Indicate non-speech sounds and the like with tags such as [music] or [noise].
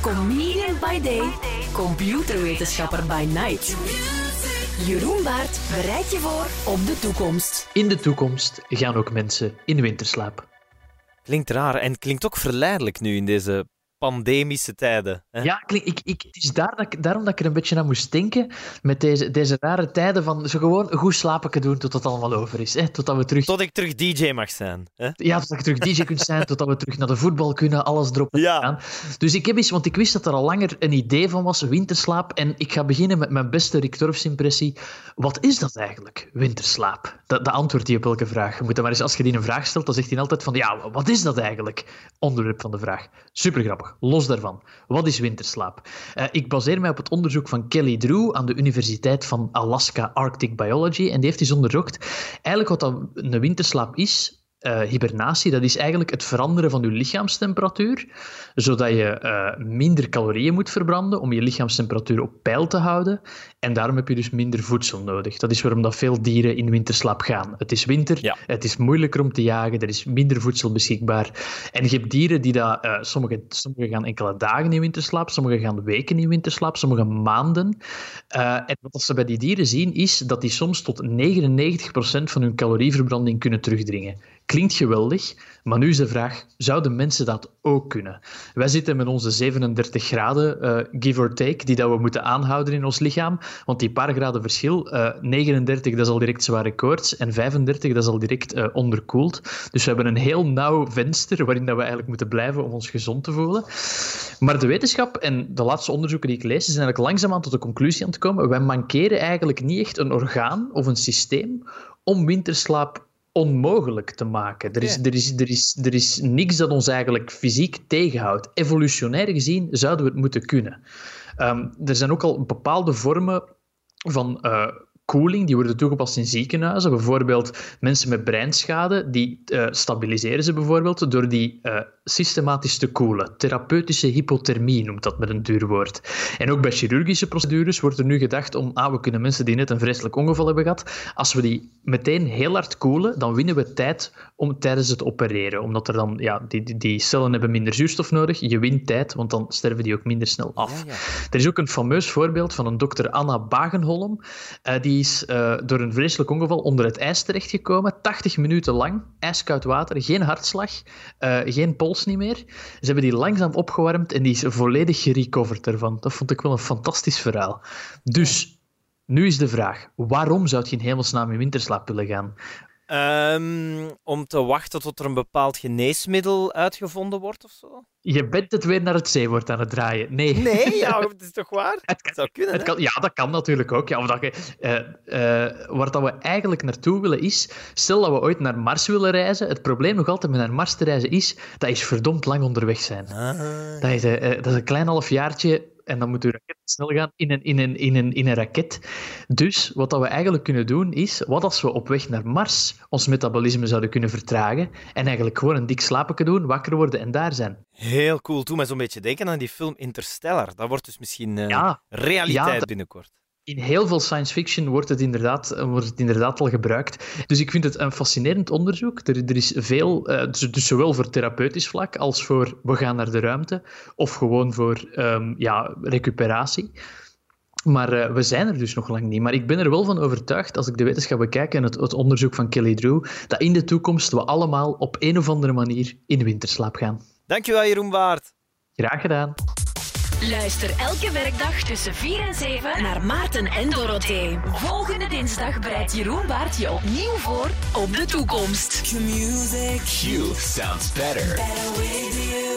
Comedian by day, computerwetenschapper by night. Jeroen Baert bereidt je voor op de toekomst. In de toekomst gaan ook mensen in winterslaap. Klinkt raar en klinkt ook verleidelijk nu in deze pandemische tijden. Hè? Ja, ik, ik, het is daar dat ik, daarom dat ik er een beetje aan moest denken. Met deze, deze rare tijden van zo gewoon goed slapen doen tot het allemaal over is. Hè? Totdat we terug, Tot ik terug DJ mag zijn. Hè? ja, totdat je terug DJ kunt zijn, totdat we terug naar de voetbal kunnen, alles erop en Ja. aan. Dus ik heb eens, want ik wist dat er al langer een idee van was, winterslaap. En ik ga beginnen met mijn beste Rick Torfs impressie. Wat is dat eigenlijk, winterslaap? Dat, dat antwoordt hij op elke vraag. Je moet maar eens, als je die een vraag stelt, dan zegt hij altijd van, ja, wat is dat eigenlijk? Onderwerp van de vraag. Super grappig. Los daarvan. Wat is winterslaap? Eh, ik baseer mij op het onderzoek van Kelly Drew aan de Universiteit van Alaska Arctic Biology. En die heeft eens onderzocht eigenlijk wat dat een winterslaap is. Eh, hibernatie, dat is eigenlijk het veranderen van je lichaamstemperatuur, zodat je eh, minder calorieën moet verbranden om je lichaamstemperatuur op peil te houden. En daarom heb je dus minder voedsel nodig. Dat is waarom dat veel dieren in winterslaap gaan. Het is winter, Ja. het is moeilijker om te jagen, er is minder voedsel beschikbaar. En je hebt dieren die dat, eh, sommige, sommige gaan enkele dagen in winterslaap, sommige gaan weken in winterslaap, sommige maanden. En wat ze bij die dieren zien, is dat die soms tot 99% van hun calorieverbranding kunnen terugdringen. Klinkt geweldig, maar nu is de vraag: zouden mensen dat ook kunnen? Wij zitten met onze 37 graden, eh, give or take, die dat we moeten aanhouden in ons lichaam. Want die paar graden verschil, eh, 39 dat is al direct zware koorts en 35 dat is al direct eh, onderkoeld. Dus we hebben een heel nauw venster waarin dat we eigenlijk moeten blijven om ons gezond te voelen. Maar de wetenschap en de laatste onderzoeken die ik lees, zijn eigenlijk langzaamaan tot de conclusie aan het komen. Wij mankeren eigenlijk niet echt een orgaan of een systeem om winterslaap onmogelijk te maken. Er is, er, is, er, is, er is niks dat ons eigenlijk fysiek tegenhoudt. Evolutionair gezien zouden we het moeten kunnen. Ehm, er zijn ook al bepaalde vormen van eh, koeling die worden toegepast in ziekenhuizen. Bijvoorbeeld mensen met breinschade, die eh, stabiliseren ze bijvoorbeeld door die eh, systematisch te koelen. Therapeutische hypothermie noemt dat met een duur woord. En ook bij chirurgische procedures wordt er nu gedacht om, ah, we kunnen mensen die net een vreselijk ongeval hebben gehad, als we die meteen heel hard koelen, dan winnen we tijd om, tijdens het opereren. Omdat er dan, ja, die, die, die cellen hebben minder zuurstof nodig. Je wint tijd, want dan sterven die ook minder snel af. Ja, ja. Er is ook een fameus voorbeeld van een dokter Anna Bagenholm. Eh, die is eh, door een vreselijk ongeval onder het ijs terechtgekomen. 80 minuten lang, ijskoud water, geen hartslag, eh, geen pols niet meer. Ze hebben die langzaam opgewarmd en die is volledig gerecoverd ervan. Dat vond ik wel een fantastisch verhaal. Dus, nu is de vraag, waarom zou je in hemelsnaam in winterslaap willen gaan? Ehm, om te wachten tot er een bepaald geneesmiddel uitgevonden wordt of zo? Je bent het weer naar het zeewoord aan het draaien. Nee. Nee, ja, [laughs] het is toch waar? Het Het zou kunnen. Het kan, ja, dat kan natuurlijk ook. Ja, of dat je, eh, eh, waar dat we eigenlijk naartoe willen is, stel dat we ooit naar Mars willen reizen, het probleem nog altijd met naar Mars te reizen is, dat is verdomd lang onderweg zijn. Ah. Dat is, eh, dat is een klein halfjaartje en dan moet je raket snel gaan in een, in, een, in, een, in een raket. Dus wat dat we eigenlijk kunnen doen is, wat als we op weg naar Mars ons metabolisme zouden kunnen vertragen en eigenlijk gewoon een dik slapen doen, wakker worden en daar zijn. Heel cool. Doe mij zo'n beetje denken aan die film Interstellar. Dat wordt dus misschien eh, Ja, realiteit ja, dat- binnenkort. In heel veel science fiction wordt het inderdaad, eh, wordt het inderdaad al gebruikt. Dus ik vind het een fascinerend onderzoek. Er, er is veel, eh, dus, dus zowel voor therapeutisch vlak als voor we gaan naar de ruimte, of gewoon voor ehm, ja, recuperatie. Maar eh, we zijn er dus nog lang niet. Maar ik ben er wel van overtuigd, als ik de wetenschap bekijk en het, het onderzoek van Kelly Drew, dat in de toekomst we allemaal op een of andere manier in winterslaap gaan. Dankjewel, Jeroen Waard. Graag gedaan. Luister elke werkdag tussen 4 en 7 naar Maarten en Dorothee. Volgende dinsdag bereidt Jeroen Baert je opnieuw voor op de toekomst. Q sounds better. Better with you.